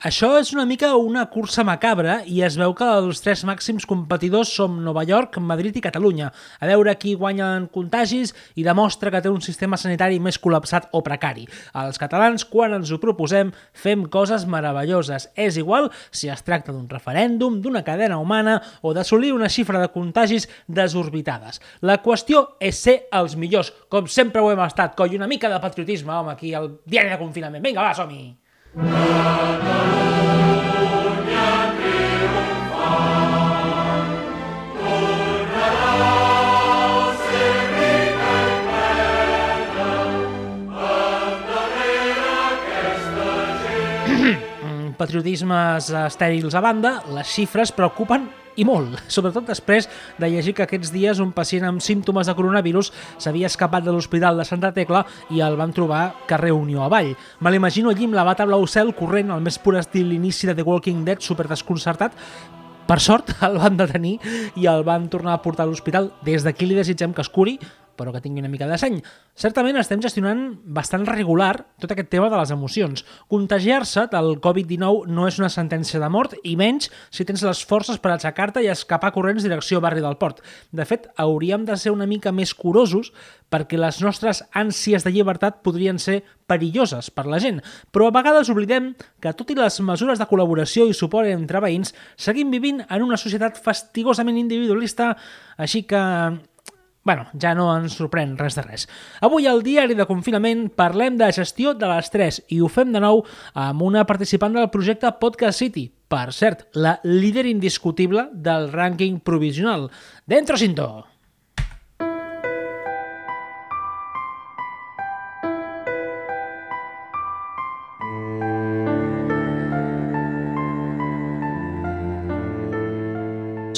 Això és una mica una cursa macabra i es veu que els tres màxims competidors som Nova York, Madrid i Catalunya. A veure qui guanya en contagis i demostra que té un sistema sanitari més col·lapsat o precari. Els catalans, quan ens ho proposem, fem coses meravelloses. És igual si es tracta d'un referèndum, d'una cadena humana o d'assolir una xifra de contagis desorbitades. La qüestió és ser els millors, com sempre ho hem estat, coi, una mica de patriotisme, home, aquí al diari de confinament. Vinga, va, som-hi! Patriotismes estèrils a banda, les xifres preocupen i molt, sobretot després de llegir que aquests dies un pacient amb símptomes de coronavirus s'havia escapat de l'Hospital de Santa Tecla i el van trobar carrer Unió avall. Me l'imagino allí amb la bata blau cel corrent al més pur estil inici de The Walking Dead, super desconcertat, per sort el van detenir i el van tornar a portar a l'hospital. Des d'aquí li desitgem que es curi, però que tingui una mica de seny. Certament estem gestionant bastant regular tot aquest tema de les emocions. Contagiar-se del Covid-19 no és una sentència de mort, i menys si tens les forces per aixecar-te i escapar corrents direcció barri del port. De fet, hauríem de ser una mica més curosos perquè les nostres ànsies de llibertat podrien ser perilloses per la gent, però a vegades oblidem que, tot i les mesures de col·laboració i suport entre veïns, seguim vivint en una societat fastigosament individualista, així que Bueno, ja no ens sorprèn res de res. Avui al diari de confinament parlem de gestió de l'estrès i ho fem de nou amb una participant del projecte Podcast City, per cert, la líder indiscutible del rànquing provisional. Dentro Cinto!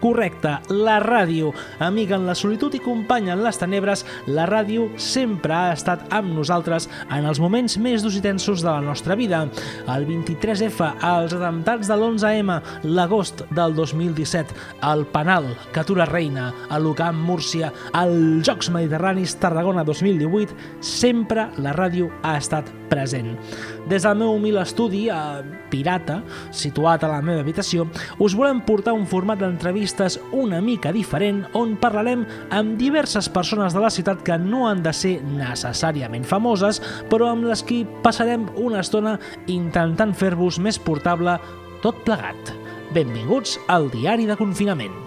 Correcte, la ràdio. Amiga en la solitud i companya en les tenebres, la ràdio sempre ha estat amb nosaltres en els moments més durs i tensos de la nostra vida. El 23F, els atemptats de l'11M, l'agost del 2017, el Penal, Catura Reina, a l'Ucamp Múrcia, els Jocs Mediterranis Tarragona 2018, sempre la ràdio ha estat present. Des del meu humil estudi, a Pirata, situat a la meva habitació, us volem portar un format d'entrevistes una mica diferent on parlarem amb diverses persones de la ciutat que no han de ser necessàriament famoses, però amb les que passarem una estona intentant fer-vos més portable tot plegat. Benvinguts al Diari de Confinament.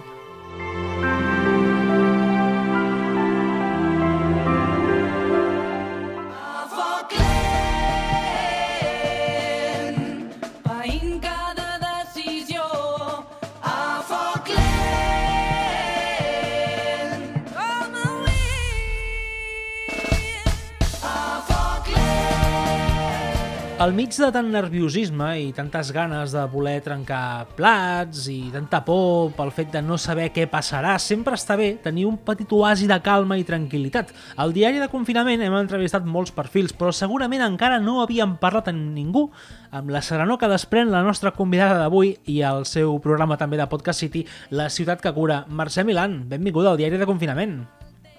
Al mig de tant nerviosisme i tantes ganes de voler trencar plats i tanta por pel fet de no saber què passarà, sempre està bé tenir un petit oasi de calma i tranquil·litat. Al diari de confinament hem entrevistat molts perfils, però segurament encara no havíem parlat amb ningú amb la serenor que desprèn la nostra convidada d'avui i el seu programa també de Podcast City, La ciutat que cura. Mercè Milan, benvinguda al diari de confinament.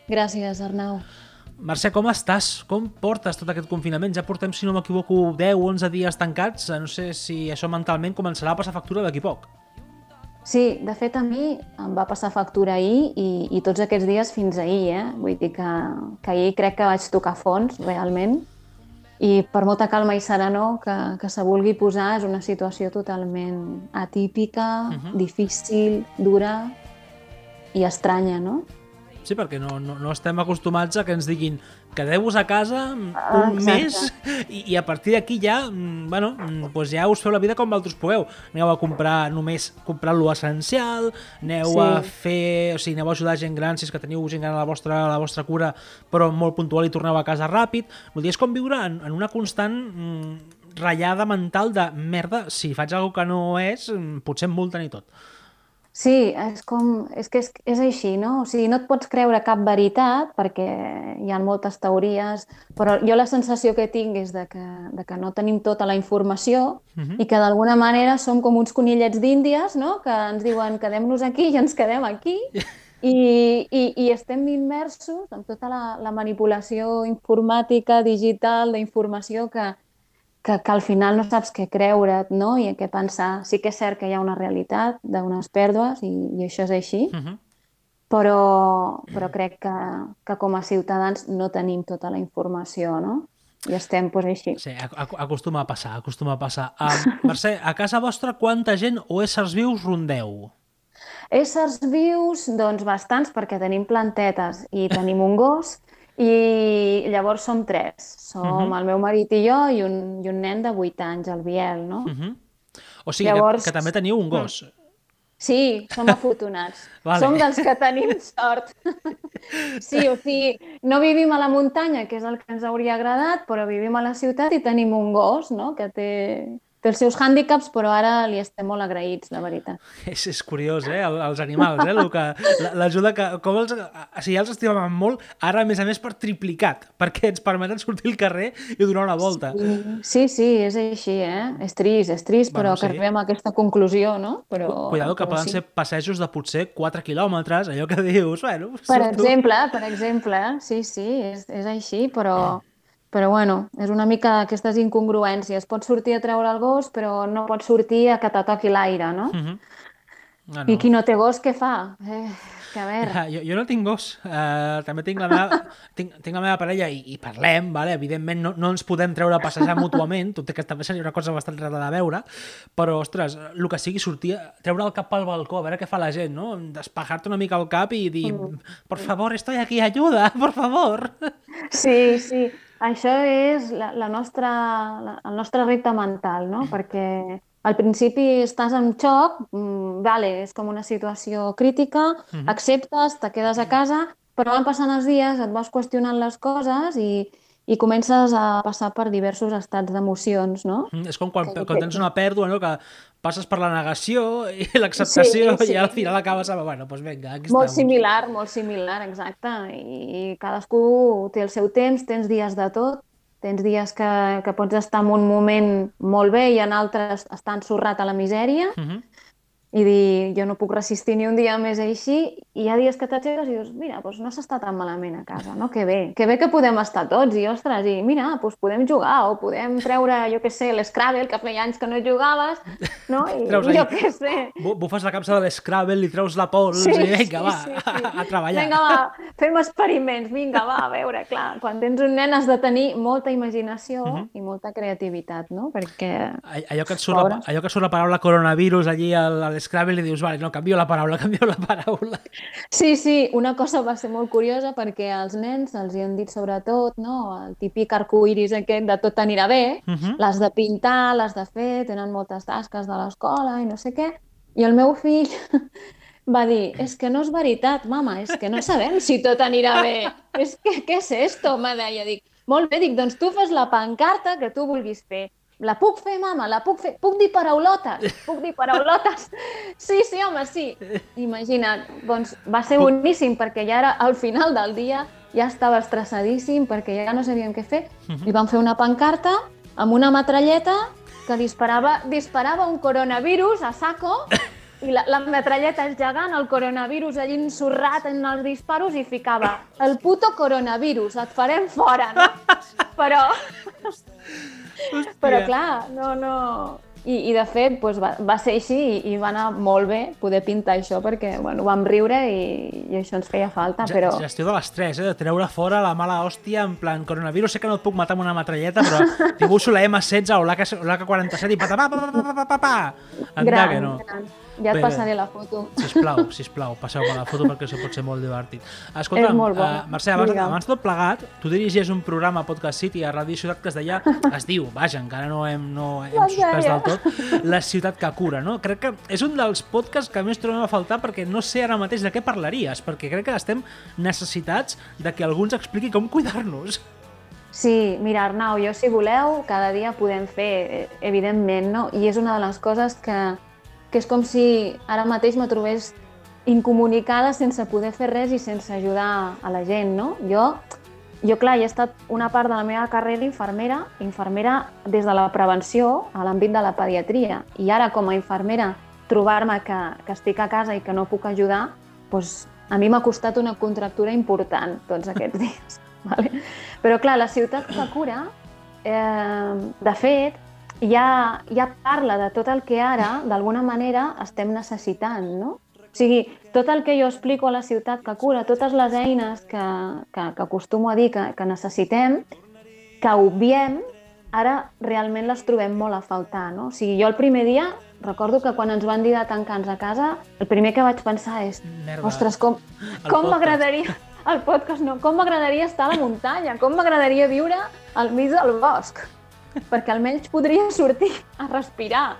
Gràcies, Arnau. Mercè, com estàs? Com portes tot aquest confinament? Ja portem, si no m'equivoco, 10 o 11 dies tancats. No sé si això mentalment començarà a passar factura d'aquí poc. Sí, de fet a mi em va passar factura ahir i, i tots aquests dies fins ahir, eh? Vull dir que, que ahir crec que vaig tocar fons, realment, i per molta calma i serenor que, que se vulgui posar és una situació totalment atípica, uh -huh. difícil, dura i estranya, no? Sí, perquè no, no, no estem acostumats a que ens diguin quedeu-vos a casa ah, un mes i, i a partir d'aquí ja, mm, bueno, doncs ja us feu la vida com vosaltres pugueu. Aneu a comprar només comprar lo essencial, aneu sí. a fer, o sigui, aneu a ajudar gent gran si és que teniu gent gran a la vostra, a la vostra cura, però molt puntual i torneu a casa ràpid. Vull dir, és com viure en, en una constant mm, ratllada mental de merda, si faig alguna que no és, mm, potser em multen i tot. Sí, és com... És que és, és així, no? O sigui, no et pots creure cap veritat perquè hi ha moltes teories, però jo la sensació que tinc és de que, de que no tenim tota la informació uh -huh. i que d'alguna manera som com uns conillets d'Índies, no? Que ens diuen quedem-nos aquí i ens quedem aquí i, i, i estem immersos en tota la, la manipulació informàtica, digital, d'informació que, que, que al final no saps què creure't no? i què pensar. Sí que és cert que hi ha una realitat d'unes pèrdues i, i això és així, uh -huh. però, però crec que, que com a ciutadans no tenim tota la informació, no? I estem pues, així. Sí, acostuma a passar, acostuma a passar. Um, Mercè, a casa vostra quanta gent o éssers vius rondeu? Éssers vius, doncs bastants, perquè tenim plantetes i tenim un gos, i llavors som tres. Som uh -huh. el meu marit i jo i un, i un nen de 8 anys, el Biel, no? Uh -huh. O sigui llavors... que, que també teniu un gos. Sí, som afortunats. vale. Som dels que tenim sort. sí, o sigui, no vivim a la muntanya, que és el que ens hauria agradat, però vivim a la ciutat i tenim un gos, no?, que té té els seus hàndicaps, però ara li estem molt agraïts, la veritat. És, és curiós, eh, els animals, eh, l'ajuda que... Com els, o sigui, ja els estimàvem molt, ara, a més a més, per triplicat, perquè ens permeten sortir al carrer i donar una volta. Sí, sí, sí és així, eh? És trist, és trist, bueno, però sí. que arribem a aquesta conclusió, no? Però, Cuidado, que però poden sí. ser passejos de potser 4 quilòmetres, allò que dius, bueno... Per surto... exemple, per exemple, sí, sí, és, és així, però... Ah però bueno, és una mica aquestes incongruències. Pots sortir a treure el gos, però no pots sortir a que te toqui l'aire, no? Uh -huh. no, no. I qui no té gos, què fa? Eh, que a veure... Jo, jo no tinc gos. Uh, també tinc la meva, tinc, tinc la meva parella i, i parlem, vale? evidentment no, no ens podem treure a passejar mútuament, tot i que també seria una cosa bastant rara de veure, però, ostres, el que sigui sortir, treure el cap al balcó, a veure què fa la gent, no? Despejar-te una mica el cap i dir, mm. por favor, estoy aquí, ayuda, por favor. Sí, sí. Això és la, la nostra, la, el nostre repte mental, no? Perquè al principi estàs en xoc, mmm, vale, és com una situació crítica, uh -huh. acceptes, te quedes a casa, però van passant els dies, et vas qüestionant les coses i, i comences a passar per diversos estats d'emocions, no? Mm, és com quan, quan tens una pèrdua, no? que passes per la negació i l'acceptació sí, sí. i al final acabes amb, bueno, doncs vinga, aquí Molt similar, molt similar, exacte. I cadascú té el seu temps, tens dies de tot, tens dies que, que pots estar en un moment molt bé i en altres estar ensorrat a la misèria, uh -huh i dir, jo no puc resistir ni un dia més així, i hi ha dies que t'aixeques i dius, mira, doncs no s'està tan malament a casa, no? Que bé, que bé que podem estar tots, i ostres, i mira, doncs podem jugar, o podem treure, jo què sé, l'Scrabble, que feia anys que no jugaves, no? I treus jo què sé. Bufes la capsa de l'Scrabble, li treus la pols, sí, i vinga, va, sí, sí. A, a treballar. Vinga, va, fem experiments, vinga, va, a veure, clar, quan tens un nen has de tenir molta imaginació uh mhm. -huh. i molta creativitat, no? Perquè... Allò que et surt, la, allò que surt la paraula coronavirus allí al, al Scrabble i dius, vale, no, canvio la paraula, canvio la paraula. Sí, sí, una cosa va ser molt curiosa perquè als nens els hi han dit sobretot, no, el típic arcoiris aquest de tot anirà bé, uh -huh. les de pintar, les de fer, tenen moltes tasques de l'escola i no sé què, i el meu fill va dir, és es que no és veritat, mama, és que no sabem si tot anirà bé. És que, què és esto? Me deia, dic, molt bé, dic, doncs tu fes la pancarta que tu vulguis fer la puc fer, mama? La puc fer? Puc dir paraulotes? Puc dir paraulotes? Sí, sí, home, sí. Imagina't, doncs va ser boníssim perquè ja era al final del dia, ja estava estressadíssim perquè ja no sabíem què fer mhm. i vam fer una pancarta amb una matralleta que disparava, disparava un coronavirus a saco i la, la metralleta és gegant, el coronavirus allí ensorrat en els disparos i ficava el puto coronavirus, et farem fora, no? Però... Hòstia. Però clar, no, no... I, i de fet doncs va, va ser així i, i va anar molt bé poder pintar això perquè bueno, vam riure i, i això ens feia falta. Ja, però... Gestió de l'estrès, eh? de treure fora la mala hòstia en plan coronavirus, sé que no et puc matar amb una metralleta però dibuixo la M16 o l'AK-47 i patapà, pa, pa, pa, pa, pa, pa, pa. Gran, no. gran. Ja et bé, passaré la foto. Sisplau, sisplau, passeu-me la foto perquè això pot ser molt divertit. Escolta, uh, Mercè, abans, abans tot plegat, tu dirigies un programa a Podcast City a Ràdio Ciutat que es deia, es diu, vaja, encara no hem, no hem suspès del tot, La ciutat que cura, no? Crec que és un dels podcasts que més trobem a faltar perquè no sé ara mateix de què parlaries, perquè crec que estem necessitats de que algú ens expliqui com cuidar-nos. Sí, mira, Arnau, jo si voleu, cada dia podem fer, eh, evidentment, no? I és una de les coses que, que és com si ara mateix me trobés incomunicada sense poder fer res i sense ajudar a la gent, no? Jo, jo clar, he estat una part de la meva carrera infermera, infermera des de la prevenció a l'àmbit de la pediatria. I ara, com a infermera, trobar-me que, que estic a casa i que no puc ajudar, doncs a mi m'ha costat una contractura important tots aquests dies. Vale? Però clar, la ciutat que cura, eh, de fet, ja, ja parla de tot el que ara, d'alguna manera, estem necessitant, no? O sigui, tot el que jo explico a la ciutat que cura, totes les eines que, que, que acostumo a dir que, que necessitem, que obviem, ara realment les trobem molt a faltar. No? O sigui, jo el primer dia recordo que quan ens van dir de tancar-nos a casa, el primer que vaig pensar és Merda. ostres, com, com m'agradaria el podcast, no, com m'agradaria estar a la muntanya, com m'agradaria viure al mig del bosc, perquè almenys podria sortir a respirar,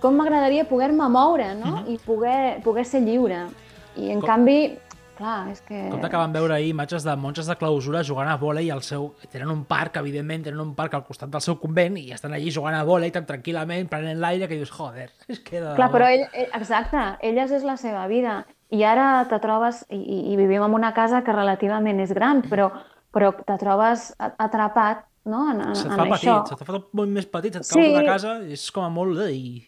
com m'agradaria poder-me moure no? Mhm. i poder, poder ser lliure. I en Com- canvi, clar, és que... Compte que vam veure ahir imatges de monges de clausura jugant a vòlei al seu... Tenen un parc, evidentment, tenen un parc al costat del seu convent i estan allí jugant a vòlei tan tranquil·lament, prenent l'aire, que dius, joder, és que... De Clar, però ell, ell, exacte, elles és la seva vida. I ara te trobes, i, i- i vivim en una casa que relativament és gran, però, però te trobes atrapat no? en, en, Se't en fa això. petit, se't fa molt més petit, se't Sí. cau de casa, és com a molt... I...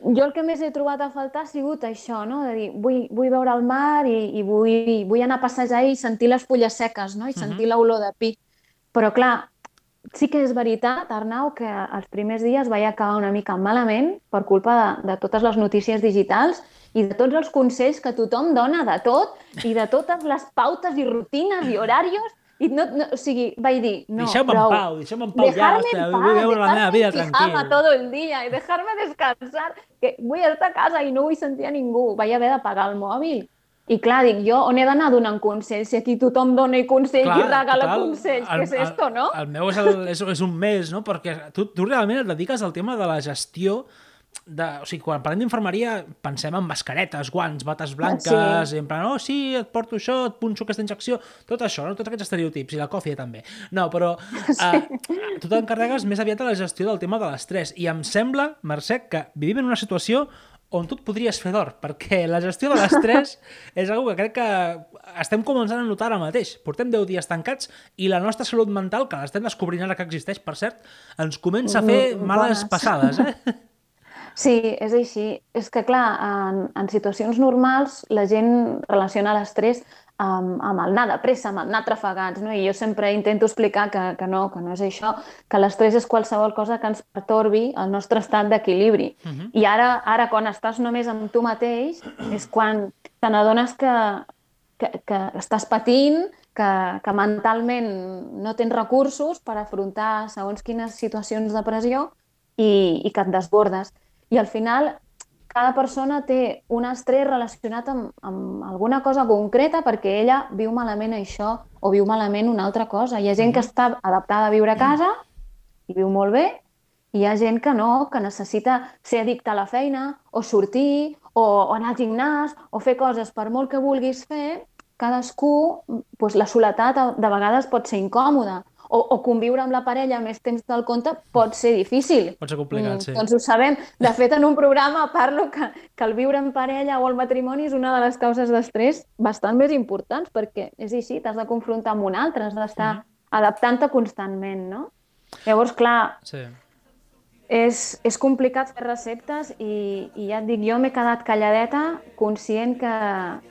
Jo el que més he trobat a faltar ha sigut això, no? de dir, vull, vull veure el mar i, i vull, vull anar a passejar i sentir les fulles seques no? i sentir l'olor de pi. Però clar, sí que és veritat, Arnau, que els primers dies vaig acabar una mica malament per culpa de, de totes les notícies digitals i de tots els consells que tothom dona de tot i de totes les pautes i rutines i horarios i no, no, o sigui, vaig dir, no, Deixeu-me en pau, deixeu-me en pau ja, hòstia, en vull paz, veure la meva vida dejarme en pijama tranquil. todo el día y dejarme descansar, que vull estar a casa i no vull sentir a ningú. Vaig haver d'apagar el mòbil. I clar, dic, jo on he d'anar donant consells? Si aquí tothom dona i consells i regala total, consells, el- què és esto, el, no? El meu és, el, és, és un mes, no? Perquè tu, tu realment et dediques al tema de la gestió de, o sigui, quan parlem d'infermeria pensem en mascaretes, guants, bates blanques, Sí. i en plan, oh, sí, et porto això, et punxo aquesta injecció, tot això, no? tots aquests estereotips, i la còfia també. No, però uh, tu t'encarregues més aviat de la gestió del tema de l'estrès, i em sembla, Mercè, que vivim en una situació on tu et podries fer d'or, perquè la gestió de l'estrès és una que crec que estem començant a notar ara mateix. Portem 10 dies tancats i la nostra salut mental, que l'estem descobrint ara que existeix, per cert, ens comença a fer Mm, males bones. passades, eh? Sí, és així. És que, clar, en, en situacions normals la gent relaciona l'estrès amb, amb el anar de pressa, amb el anar trafegats, no? I jo sempre intento explicar que, que no, que no és això, que l'estrès és qualsevol cosa que ens pertorbi el nostre estat d'equilibri. Uh -huh. I ara, ara, quan estàs només amb tu mateix, és quan te n'adones que, que, que estàs patint, que, que mentalment no tens recursos per afrontar segons quines situacions de pressió i, i que et desbordes. I al final, cada persona té un estrès relacionat amb, amb alguna cosa concreta perquè ella viu malament això o viu malament una altra cosa. Hi ha gent que està adaptada a viure a casa i viu molt bé, i hi ha gent que no, que necessita ser addicte a la feina, o sortir, o, o anar al gimnàs, o fer coses per molt que vulguis fer, cadascú, doncs la soledat de vegades pot ser incòmoda, o, o conviure amb la parella més temps del compte pot ser difícil. Pot ser complicat, sí. Doncs ho sabem. De fet, en un programa parlo que, que el viure en parella o el matrimoni és una de les causes d'estrès bastant més importants, perquè és així, t'has de confrontar amb un altre, has d'estar Mhm. adaptant-te constantment, no? Llavors, clar, Sí. és, és complicat fer receptes i, i ja et dic, jo m'he quedat calladeta conscient que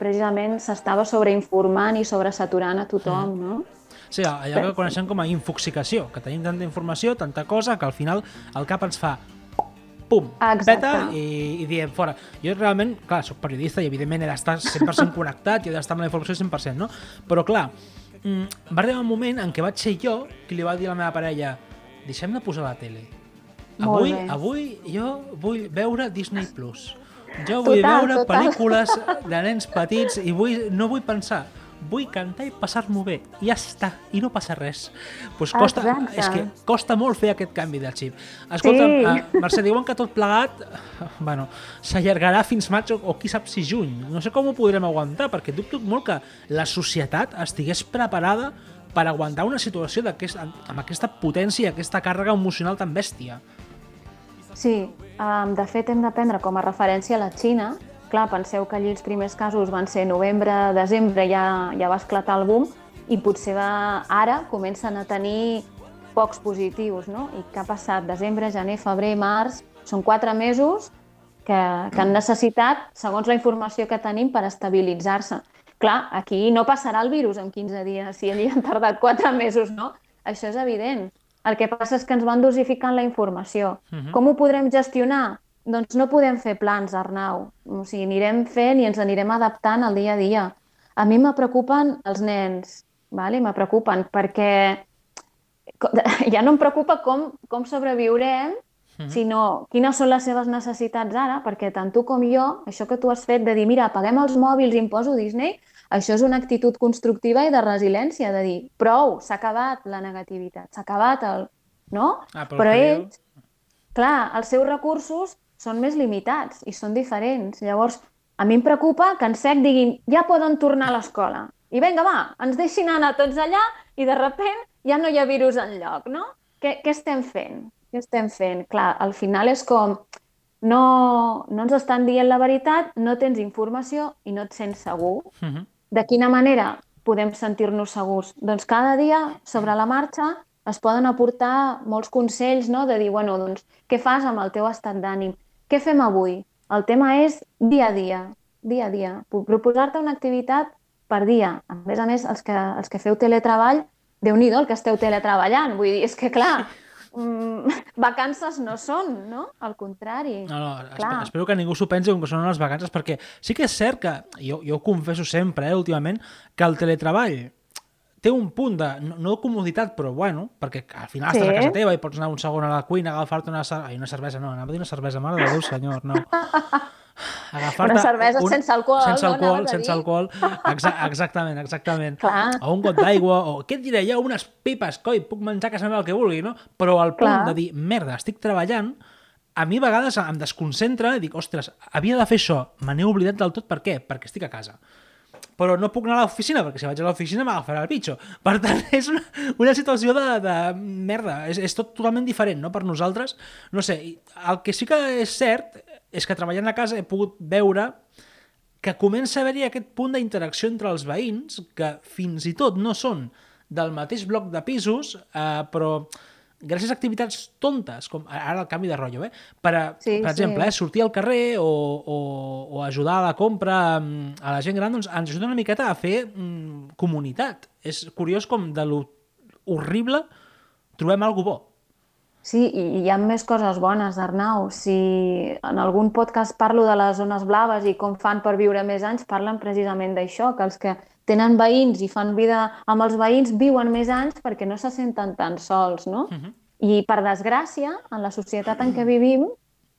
precisament s'estava sobreinformant i sobresaturant a tothom, no? Sí, allò que coneixem com a infoxicació, que tenim tanta informació, tanta cosa, que al final el cap ens fa pum, Exacte. peta i, i diem fora. Jo realment, clar, soc periodista i evidentment he d'estar 100% connectat i he d'estar amb la informació 100%, no? Però clar, mm, va arribar un moment en què vaig ser jo qui li va dir a la meva parella deixem de posar la tele. Avui, avui jo vull veure Disney+. Plus. Jo vull Total, veure total. pel·lícules de nens petits i vull, no vull pensar vull cantar i passar-m'ho bé, i ja està, i no passa res. Pues costa, Exacte. és que costa molt fer aquest canvi de xip. Escolta, Sí. uh, Mercè, diuen que tot plegat eh, bueno, s'allargarà fins maig o, o qui sap si juny. No sé com ho podrem aguantar, perquè dubto molt que la societat estigués preparada per aguantar una situació d'aquest- amb aquesta potència i aquesta càrrega emocional tan bèstia. Sí, Um, de fet, hem de prendre com a referència la Xina. Clar, penseu que allí els primers casos van ser novembre, desembre, ja, ja va esclatar el boom, i potser va, ara comencen a tenir pocs positius, no? I què ha passat? Desembre, gener, febrer, març, són quatre mesos que, que han necessitat, segons la informació que tenim, per estabilitzar-se. Clar, aquí no passarà el virus en 15 dies, si allí han tardat 4 mesos, no? Això és evident. El que passa és que ens van dosificant la informació. Uh -huh. Com ho podrem gestionar? Doncs no podem fer plans, Arnau. O sigui, anirem fent i ens anirem adaptant al dia a dia. A mi me preocupen els nens, vale? me preocupen perquè ja no em preocupa com, com sobreviurem -huh. sinó quines són les seves necessitats ara, perquè tant tu com jo, això que tu has fet de dir, mira, apaguem els mòbils i imposo Disney, això és una actitud constructiva i de resiliència, de dir, prou, s'ha acabat la negativitat, s'ha acabat el... No? Ah, però però ells, clar, els seus recursos són més limitats i són diferents. Llavors, a mi em preocupa que en sec diguin ja poden tornar a l'escola. I vinga, va, ens deixin anar tots allà i de repent ja no hi ha virus en lloc, no? Què, què estem fent? Què estem fent? Clar, al final és com no, no ens estan dient la veritat, no tens informació i no et sents segur. Uh -huh. De quina manera podem sentir-nos segurs? Doncs cada dia, sobre la marxa, es poden aportar molts consells, no? de dir, bueno, doncs, què fas amb el teu estat d'ànim? Què fem avui? El tema és dia a dia, dia a dia. Proposar-te una activitat per dia. A més a més, els que, els que feu teletreball, déu nhi el que esteu teletreballant. Vull dir, és que clar, mm, vacances no són, no? Al contrari. No, no, espero, espero que ningú s'ho pensi com que són les vacances, perquè sí que és cert que, jo, jo ho confesso sempre, eh, últimament, que el teletreball té un punt de, no, no comoditat, però bueno, perquè al final sí. estàs a casa teva i pots anar un segon a la cuina, agafar-te una, Ai, una cervesa, no, anava a dir una cervesa, mare de Déu, senyor, no. agafar Una cervesa un, sense alcohol. Sense alcohol, no, sense alcohol. Exa exactament, exactament. Clar. O un got d'aigua, o què et diré jo, unes pipes, coi, puc menjar a casa meva el que vulgui, no? Però al punt Clar. de dir, merda, estic treballant, a mi a vegades em desconcentra i dic, ostres, havia de fer això, me n'he oblidat del tot, per què? Perquè estic a casa però no puc anar a l'oficina, perquè si vaig a l'oficina m'agafarà el pitxo. Per tant, és una, una situació de, de merda, és, és tot totalment diferent, no?, per nosaltres. No sé, el que sí que és cert és que treballant a casa he pogut veure que comença a haver-hi aquest punt d'interacció entre els veïns, que fins i tot no són del mateix bloc de pisos, eh, però gràcies a activitats tontes, com ara el canvi de rotllo, eh? per, a, sí, per exemple, sí. eh, sortir al carrer o, o, o ajudar a la compra mm, a la gent gran, doncs ens ajuda una miqueta a fer mm, comunitat. És curiós com de lo horrible trobem alguna bo. Sí, i hi ha més coses bones, Arnau. Si en algun podcast parlo de les zones blaves i com fan per viure més anys, parlen precisament d'això, que els que tenen veïns i fan vida amb els veïns viuen més anys perquè no se senten tan sols, no? Uh -huh. I, per desgràcia, en la societat en què vivim,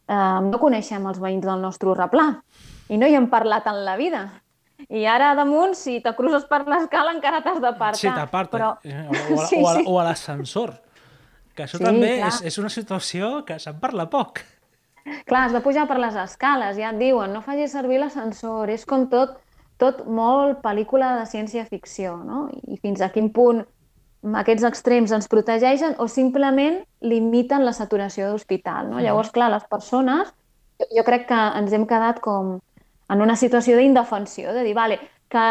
eh, no coneixem els veïns del nostre replà i no hi hem parlat en la vida. I ara, damunt, si te cruces per l'escala, encara t'has d'apartar. Sí, t'aparta. Però... Eh, o, o, sí, o, sí. o a l'ascensor. Que això sí, també és, és una situació que se'n parla poc. Clar, has de pujar per les escales, ja et diuen, no facis servir l'ascensor, és com tot, tot molt pel·lícula de ciència-ficció, no? I fins a quin punt aquests extrems ens protegeixen o simplement limiten la saturació d'hospital, no? Mm. Llavors, clar, les persones, jo, jo crec que ens hem quedat com en una situació d'indefensió, de dir, vale, que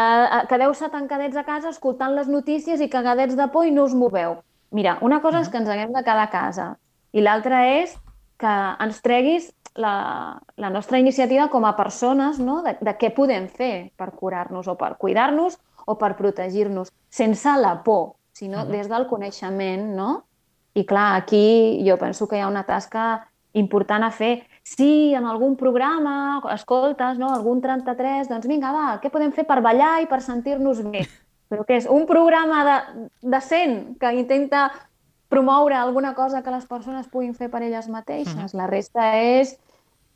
quedeu-se tancadets a casa escoltant les notícies i cagadets de por i no us moveu. Mira, una cosa és que ens haguem de quedar a casa i l'altra és que ens treguis la, la nostra iniciativa com a persones no? de, de què podem fer per curar-nos o per cuidar-nos o per protegir-nos, sense la por, sinó uh -huh. des del coneixement, no? I clar, aquí jo penso que hi ha una tasca important a fer. Si en algun programa escoltes no, algun 33, doncs vinga, va, què podem fer per ballar i per sentir-nos bé? però que és un programa de, decent que intenta promoure alguna cosa que les persones puguin fer per elles mateixes. Uh -huh. La resta és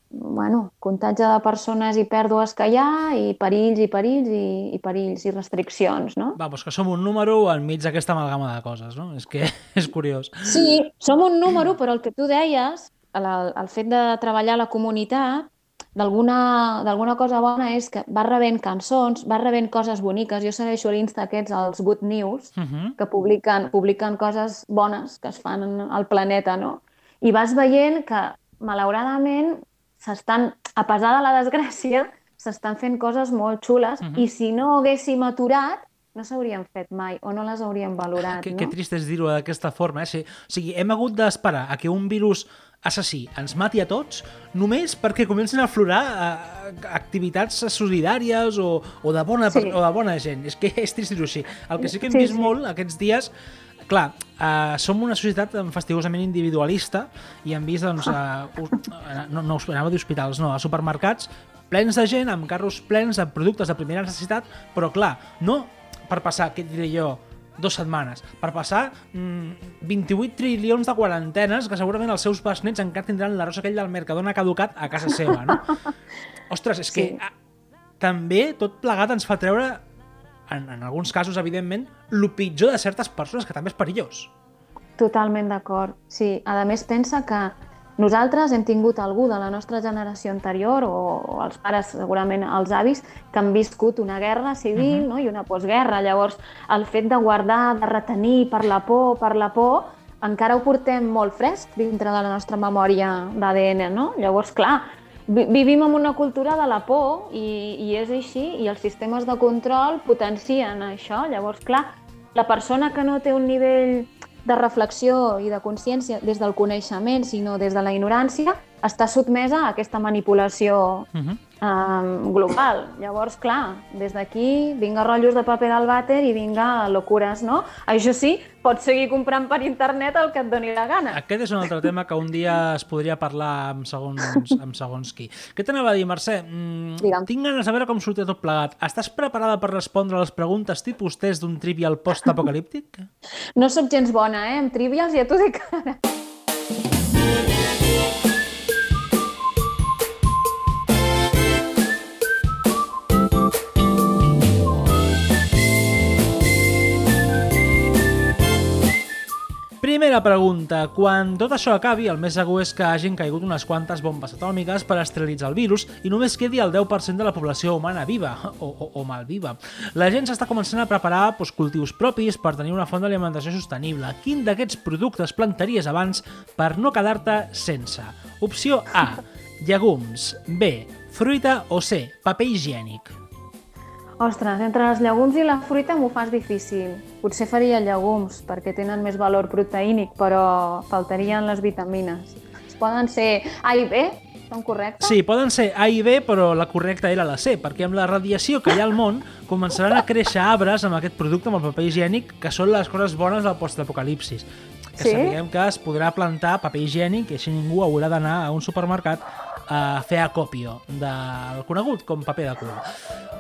bueno, comptatge de persones i pèrdues que hi ha, i perills i perills i, i perills i restriccions, no? Va, doncs que som un número enmig d'aquesta amalgama de coses, no? És que és curiós. Sí, som un número, però el que tu deies, el, el fet de treballar a la comunitat, d'alguna cosa bona és que va rebent cançons, va rebent coses boniques. Jo segueixo a l'Insta aquests, els Good News, uh -huh. que publiquen, publiquen coses bones que es fan al planeta, no? I vas veient que malauradament, s'estan, a pesar de la desgràcia, s'estan fent coses molt xules uh -huh. i si no haguéssim aturat, no s'haurien fet mai o no les hauríem valorat, que, no? Que trist és dir-ho d'aquesta forma, eh? Sí, o sigui, hem hagut d'esperar a que un virus assassí ens mati a tots només perquè comencen a aflorar eh, activitats solidàries o, o, de bona, sí. o de bona gent. És que és trist dir-ho així. El que sí que hem sí, vist sí. molt aquests dies clar, uh, som una societat fastigosament individualista i hem vist, doncs, uh, no, no anava d'hospitals, no, a supermercats plens de gent, amb carros plens de productes de primera necessitat, però clar, no per passar, què diré jo, dues setmanes, per passar mm, 28 trilions de quarantenes que segurament els seus besnets encara tindran l'arròs aquell del Mercadona caducat a casa seva, no? Ostres, és sí. que a, també tot plegat ens fa treure, en, en alguns casos, evidentment, el pitjor de certes persones, que també és perillós. Totalment d'acord. Sí, a més pensa que nosaltres hem tingut algú de la nostra generació anterior, o, els pares, segurament els avis, que han viscut una guerra civil uh -huh. no? i una postguerra. Llavors, el fet de guardar, de retenir per la por, per la por, encara ho portem molt fresc dintre de la nostra memòria d'ADN, no? Llavors, clar, vivim en una cultura de la por i, i és així, i els sistemes de control potencien això. Llavors, clar, la persona que no té un nivell de reflexió i de consciència des del coneixement, sinó des de la ignorància, està sotmesa a aquesta manipulació uh -huh. Um, global. Llavors, clar, des d'aquí vinga rotllos de paper del vàter i vinga locures, no? Això sí, pots seguir comprant per internet el que et doni la gana. Aquest és un altre tema que un dia es podria parlar amb segons, amb segons qui. Què t'anava a dir, Mercè? Mm, tinc ganes de veure com sortia tot plegat. Estàs preparada per respondre a les preguntes tipus test d'un trivial post-apocalíptic? No sóc gens bona, eh? Amb trivials ja t'ho dic ara. Primera pregunta. Quan tot això acabi, el més segur és que hagin caigut unes quantes bombes atòmiques per esterilitzar el virus i només quedi el 10% de la població humana viva, o, o, o malviva. La gent s'està començant a preparar doncs, cultius propis per tenir una font d'alimentació sostenible. Quin d'aquests productes plantaries abans per no quedar-te sense? Opció A. Llegums. B. Fruita o C. Paper higiènic. Ostres, entre els llegums i la fruita m'ho fas difícil. Potser faria llegums, perquè tenen més valor proteínic, però faltarien les vitamines. Poden ser A i B, són correctes? Sí, poden ser A i B, però la correcta era la C, perquè amb la radiació que hi ha al món començaran a créixer arbres amb aquest producte, amb el paper higiènic, que són les coses bones del postapocalipsis. Que sí? sapiguem que es podrà plantar paper higiènic i així ningú haurà d'anar a un supermercat a fer acòpio del conegut com paper de cul.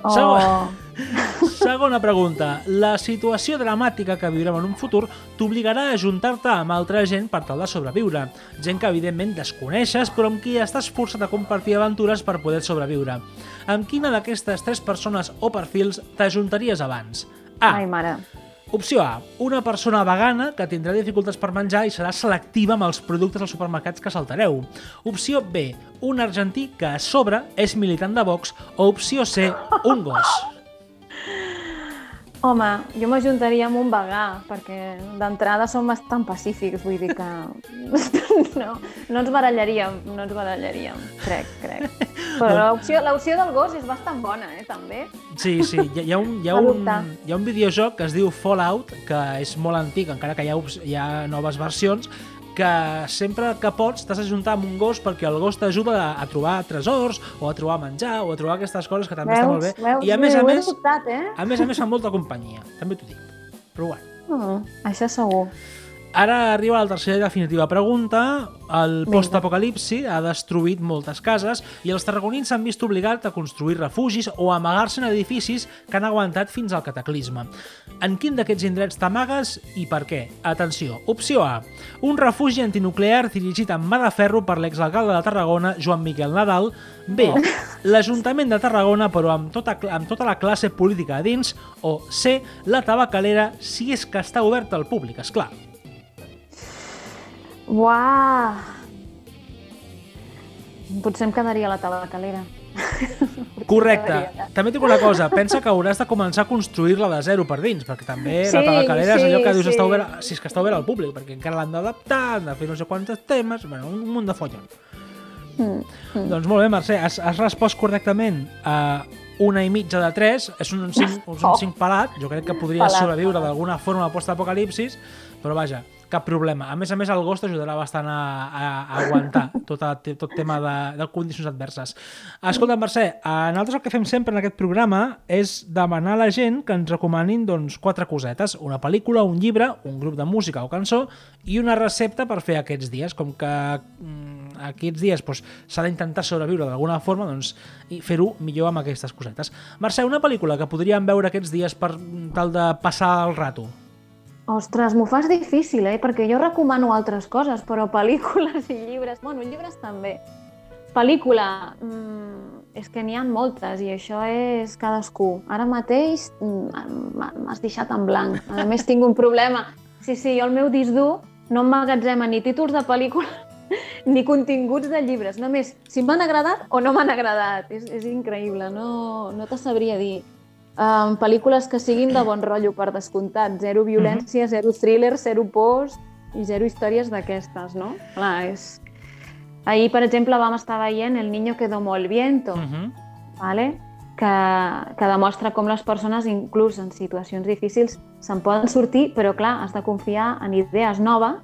Oh. Segona, segona pregunta. La situació dramàtica que viurem en un futur t'obligarà a ajuntar-te amb altra gent per tal de sobreviure. Gent que evidentment desconeixes però amb qui estàs forçat a compartir aventures per poder sobreviure. Amb quina d'aquestes tres persones o perfils t'ajuntaries abans? A. Ai, mare Opció A, una persona vegana que tindrà dificultats per menjar i serà selectiva amb els productes als supermercats que saltareu. Opció B, un argentí que a sobre és militant de Vox. O opció C, un gos. Home, jo m'ajuntaria amb un vegà, perquè d'entrada som bastant pacífics, vull dir que no, no ens barallaríem, no ens barallaríem, crec, crec. Però l'opció del gos és bastant bona, eh, també. Sí, sí, hi ha, un, hi ha, un, hi ha un videojoc que es diu Fallout, que és molt antic, encara que hi ha, hi ha noves versions, que sempre que pots t'has d'ajuntar amb un gos perquè el gos t'ajuda a, a trobar tresors o a trobar menjar o a trobar aquestes coses que també veus, estan molt bé. Veus, I a més a més, adoptat, eh? a més a més fa molta companyia, també t'ho dic. Però bueno. Mm, això segur. Ara arriba la tercera i definitiva pregunta. El postapocalipsi ha destruït moltes cases i els tarragonins s'han vist obligats a construir refugis o amagar-se en edificis que han aguantat fins al cataclisme. En quin d'aquests indrets t'amagues i per què? Atenció, opció A. Un refugi antinuclear dirigit amb mà de ferro per l'exalcalde de Tarragona, Joan Miquel Nadal. B. Oh. L'Ajuntament de Tarragona, però amb tota, amb tota la classe política a dins. O C. La tabacalera, si és que està oberta al públic, és clar. Uau! Potser em quedaria la tabacalera. Correcte. També et dic una cosa, pensa que hauràs de començar a construir-la de zero per dins, perquè també sí, la tabacalera sí, és allò que dius sí. està si és que està obert al públic, perquè encara l'han d'adaptar, han de fer no sé quants temes, bueno, un munt de follon. Mm, mm. Doncs molt bé, Mercè, has, has respost correctament a una i mitja de tres, és un 5, un Oh. 5 pelat, jo crec que podria Pelat, sobreviure d'alguna forma a post-apocalipsis, però vaja, cap problema. A més a més, el gos t'ajudarà bastant a, a, a aguantar tot, a, tot tema de, de condicions adverses. Escolta, Mercè, a nosaltres el que fem sempre en aquest programa és demanar a la gent que ens recomanin doncs, quatre cosetes, una pel·lícula, un llibre, un grup de música o cançó i una recepta per fer aquests dies. Com que mm, aquests dies doncs, s'ha d'intentar sobreviure d'alguna forma, doncs, i fer-ho millor amb aquestes cosetes. Mercè, una pel·lícula que podríem veure aquests dies per tal de passar el rato? Ostres, m'ho fas difícil, eh? Perquè jo recomano altres coses, però pel·lícules i llibres... Bueno, llibres també. Pel·lícula... Mm, és que n'hi ha moltes i això és cadascú. Ara mateix mm, m'has deixat en blanc. A més, tinc un problema. Sí, sí, jo el meu disc dur no emmagatzema ni títols de pel·lícula ni continguts de llibres. Només si m'han agradat o no m'han agradat. És, és increïble, no, no te sabria dir. Um, pel·lícules que siguin de bon rotllo, per descomptat. Zero violència, uh -huh. zero thriller, zero pors i zero històries d'aquestes, no? Clar, és... Ahir, per exemple, vam estar veient El niño que domó el viento, Uh -huh. vale? que, que demostra com les persones, inclús en situacions difícils, se'n poden sortir, però clar, has de confiar en idees noves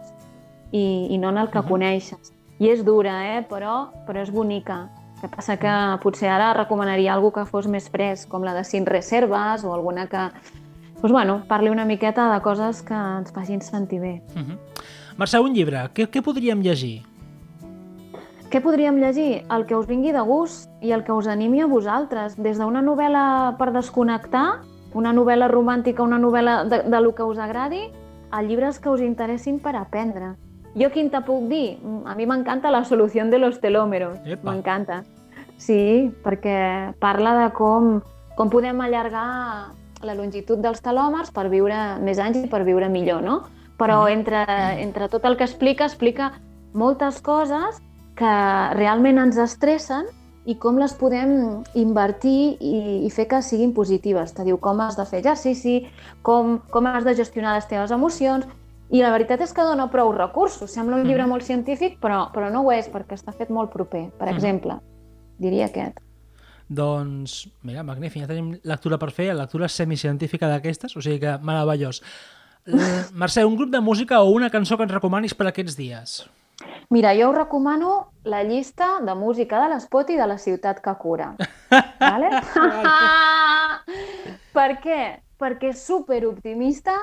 i, i no en el que uh Mhm. -huh. coneixes. I és dura, eh? però, però és bonica. Que passa que potser ara recomanaria algú que fos més fresc, com la de Sin Reserves o alguna que doncs, bueno, parli una miqueta de coses que ens facin sentir bé. Uh -huh. Mercè, un llibre, què, què podríem llegir? Què podríem llegir? El que us vingui de gust i el que us animi a vosaltres. Des d'una novel·la per desconnectar, una novel·la romàntica, una novel·la de, de lo que us agradi, a llibres que us interessin per aprendre. Jo quin te puc dir? Mm, A mi m'encanta La solució de los telòmeros. M'encanta. Sí, perquè parla de com, com podem allargar la longitud dels telòmers per viure més anys i per viure millor, no? Però entre, entre tot el que explica, explica moltes coses que realment ens estressen i com les podem invertir i, i fer que siguin positives. Te diu com has de fer exercici, com, com has de gestionar les teves emocions, i la veritat és que dona prou recursos. Sembla un llibre Mhm. molt científic, però, però no ho és, perquè està fet molt proper. Per Mhm. exemple, diria aquest. Doncs, mira, magnífic, ja tenim lectura per fer, lectura semicientífica d'aquestes, o sigui que meravellós. Mercè, un grup de música o una cançó que ens recomanis per aquests dies? Mira, jo us recomano la llista de música de l'Espot i de la ciutat que cura. Vale? per què? Perquè és superoptimista,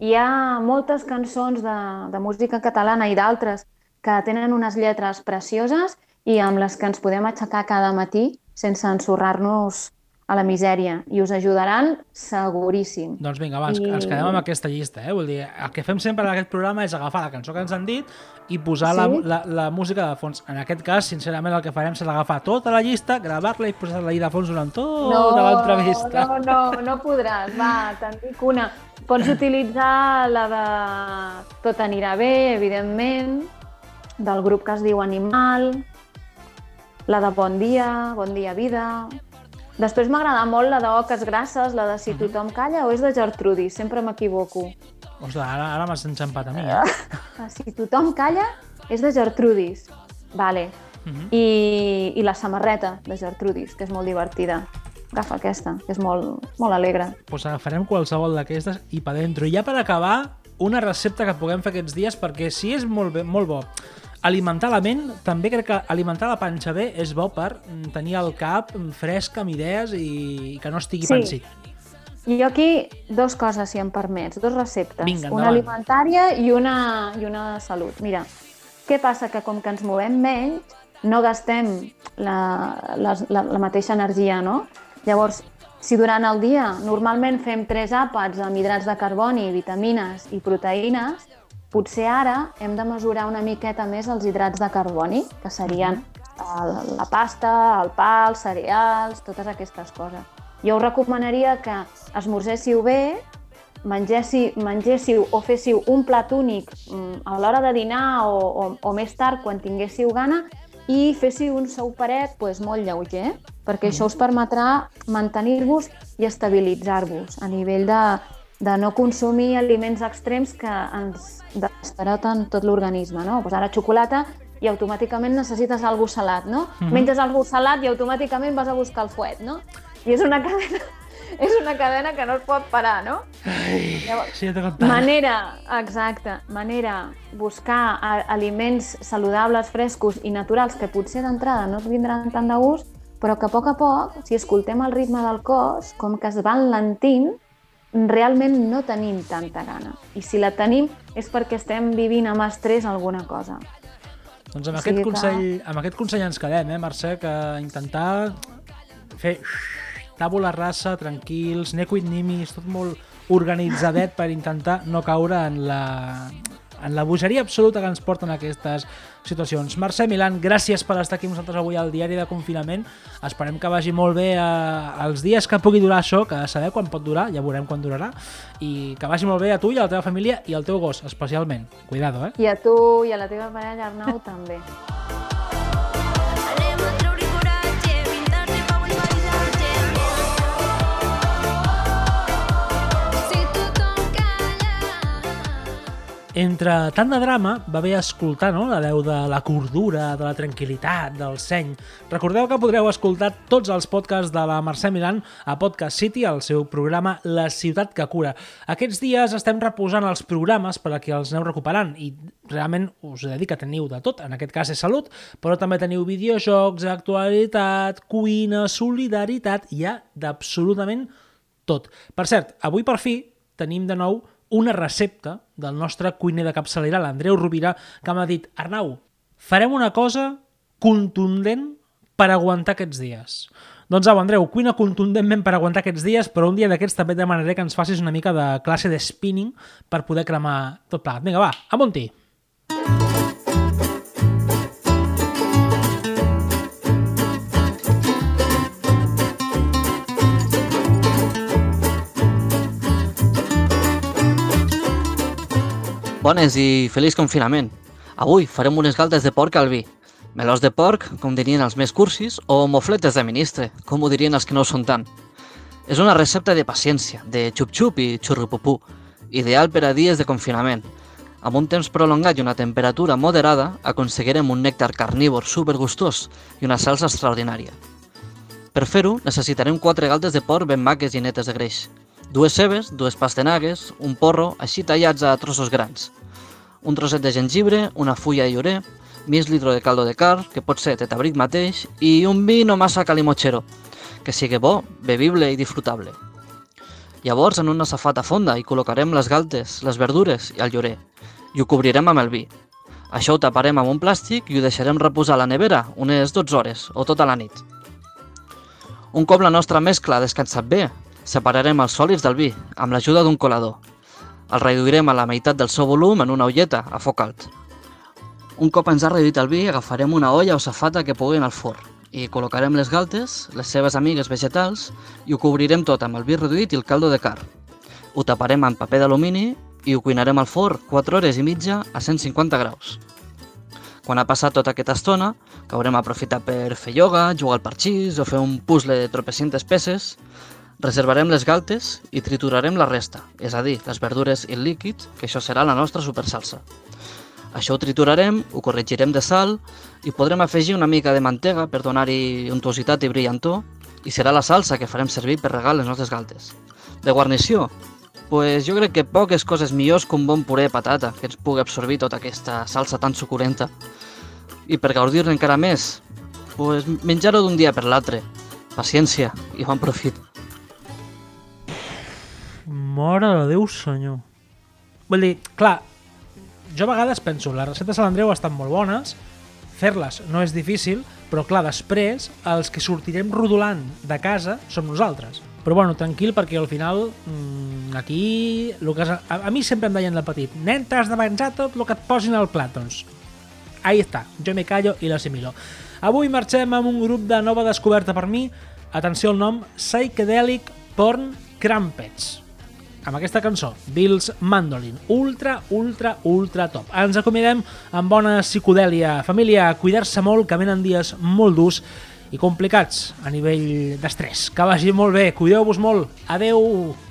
hi ha moltes cançons de, de música catalana i d'altres que tenen unes lletres precioses i amb les que ens podem aixecar cada matí sense ensorrar-nos a la misèria i us ajudaran seguríssim. Doncs vinga, va, ens, I- ens quedem amb aquesta llista, eh? Vull dir, el que fem sempre en aquest programa és agafar la cançó que ens han dit i posar la, Sí? la, la música de fons. En aquest cas, sincerament, el que farem serà agafar tota la llista, gravar-la i posar-la allà de fons durant tota l'entrevista. No, no, no podràs. Va, te'n dic una. Pots utilitzar la de Tot anirà bé, evidentment, del grup que es diu Animal, la de Bon dia, Bon dia vida... Després m'agrada molt la de Oques grasses, la de Si tothom calla, o és de Gertrudis, sempre m'equivoco. Ostres, ara, ara m'has enxampat a mi, eh? La Si tothom calla és de Gertrudis. Vale. Mhm. I, i la samarreta de Gertrudis, que és molt divertida. Agafa aquesta, que és molt, molt alegre. pues agafarem qualsevol d'aquestes i pa dentro. I ja per acabar, una recepta que puguem fer aquests dies, perquè si és molt, bé, molt bo alimentar la ment, també crec que alimentar la panxa bé és bo per mm, tenir el cap fresc amb idees i, i que no estigui Sí. pensit. Jo aquí dos coses, si em permets, dos receptes. Vinga, una alimentària i una, i una de salut. Mira, què passa? Que com que ens movem menys, no gastem la, la, la, la mateixa energia, no? Llavors, si durant el dia normalment fem tres àpats amb hidrats de carboni, vitamines i proteïnes, potser ara hem de mesurar una miqueta més els hidrats de carboni, que serien el, la pasta, el pa, els cereals, totes aquestes coses. Jo us recomanaria que esmorzéssiu bé, mengéssiu, mengéssiu o féssiu un plat únic mm, a l'hora de dinar o, o, o més tard quan tinguéssiu gana i féssiu un souparet pues, molt lleuger, perquè això us permetrà mantenir-vos i estabilitzar-vos a nivell de, de no consumir aliments extrems que ens desperoten tot l'organisme. No? Pues ara xocolata i automàticament necessites algú salat, no? Mm Menges algú salat i automàticament vas a buscar el fuet, no? I és una cadena, és una cadena que no es pot parar, no? Ai, Llavors, sí. Manera, exacte, manera buscar aliments saludables, frescos i naturals que potser d'entrada no et vindran tant de gust, però que a poc a poc, si escoltem el ritme del cos, com que es va enlentint, realment no tenim tanta gana. I si la tenim és perquè estem vivint amb estrès alguna cosa. Doncs amb O aquest, sigui que- consell, amb aquest consell ens quedem, eh, Mercè, que intentar fer tàbula rasa, tranquils, nequid nimis, tot molt organitzadet per intentar no caure en la, en la bogeria absoluta que ens porten aquestes situacions. Mercè Milan, gràcies per estar aquí amb nosaltres avui al diari de confinament. Esperem que vagi molt bé eh, els dies que pugui durar això, que saber quan pot durar, ja veurem quan durarà, i que vagi molt bé a tu i a la teva família i al teu gos, especialment. Cuidado, eh? I a tu i a la teva parella, Arnau, també. Entre tant de drama va haver escoltar no? la veu de la cordura, de la tranquil·litat, del seny. Recordeu que podreu escoltar tots els podcasts de la Mercè Milan a Podcast City, al seu programa La ciutat que cura. Aquests dies estem reposant els programes per a que els aneu recuperant i realment us he de dir que teniu de tot, en aquest cas és salut, però també teniu videojocs, actualitat, cuina, solidaritat, hi ha d'absolutament tot. Per cert, avui per fi tenim de nou una recepta del nostre cuiner de capçalera, l'Andreu Rovira, que m'ha dit Arnau, farem una cosa contundent per aguantar aquests dies. Doncs au, Andreu, cuina contundentment per aguantar aquests dies, però un dia d'aquests també et demanaré que ens facis una mica de classe de spinning per poder cremar tot plegat. Vinga, va, amunti! Bones i feliç confinament. Avui farem unes galtes de porc al vi. Melós de porc, com dirien els més cursis, o mofletes de ministre, com ho dirien els que no són tant. És una recepta de paciència, de xup-xup i xurrupupú, ideal per a dies de confinament. Amb un temps prolongat i una temperatura moderada, aconseguirem un nèctar carnívor supergustós i una salsa extraordinària. Per fer-ho, necessitarem 4 galtes de porc ben maques i netes de greix, dues cebes, dues pastanagues, un porro, així tallats a trossos grans, un trosset de gengibre, una fulla de llorer, mig litro de caldo de carn, que pot ser tetabric mateix, i un vi no massa calimochero, que sigui bo, bevible i disfrutable. Llavors, en una safata fonda hi col·locarem les galtes, les verdures i el llorer, i ho cobrirem amb el vi. Això ho taparem amb un plàstic i ho deixarem reposar a la nevera unes 12 hores o tota la nit. Un cop la nostra mescla ha descansat bé, separarem els sòlids del vi amb l'ajuda d'un colador. El reduirem a la meitat del seu volum en una olleta a foc alt. Un cop ens ha reduït el vi, agafarem una olla o safata que pugui al forn i col·locarem les galtes, les seves amigues vegetals i ho cobrirem tot amb el vi reduït i el caldo de carn. Ho taparem amb paper d'alumini i ho cuinarem al forn 4 hores i mitja a 150 graus. Quan ha passat tota aquesta estona, que haurem aprofitat per fer ioga, jugar al parxís o fer un puzzle de tropecientes peces, reservarem les galtes i triturarem la resta, és a dir, les verdures i el líquid, que això serà la nostra supersalsa. Això ho triturarem, ho corregirem de sal i podrem afegir una mica de mantega per donar-hi untositat i brillantor i serà la salsa que farem servir per regar les nostres galtes. De guarnició, pues jo crec que poques coses millors que un bon puré de patata que ens pugui absorbir tota aquesta salsa tan suculenta. I per gaudir-ne encara més, pues menjar-ho d'un dia per l'altre. Paciència i bon profit. Mare de Déu, senyor. Vull dir, clar, jo a vegades penso, les receptes a l'Andreu estan molt bones, fer-les no és difícil, però clar, després els que sortirem rodolant de casa som nosaltres. Però bueno, tranquil, perquè al final mmm, aquí lo que, a, a mi sempre em deien de petit nen, t'has de menjar tot el que et posin al plat, doncs ahí està, jo me callo i l'assimilo. Avui marxem amb un grup de nova descoberta per mi, atenció al nom, Psychedelic Porn Crumpets amb aquesta cançó, Bills Mandolin. Ultra, ultra, ultra top. Ens acomiadem amb bona psicodèlia. Família, cuidar-se molt, que venen dies molt durs i complicats a nivell d'estrès. Que vagi molt bé, cuideu-vos molt. Adeu!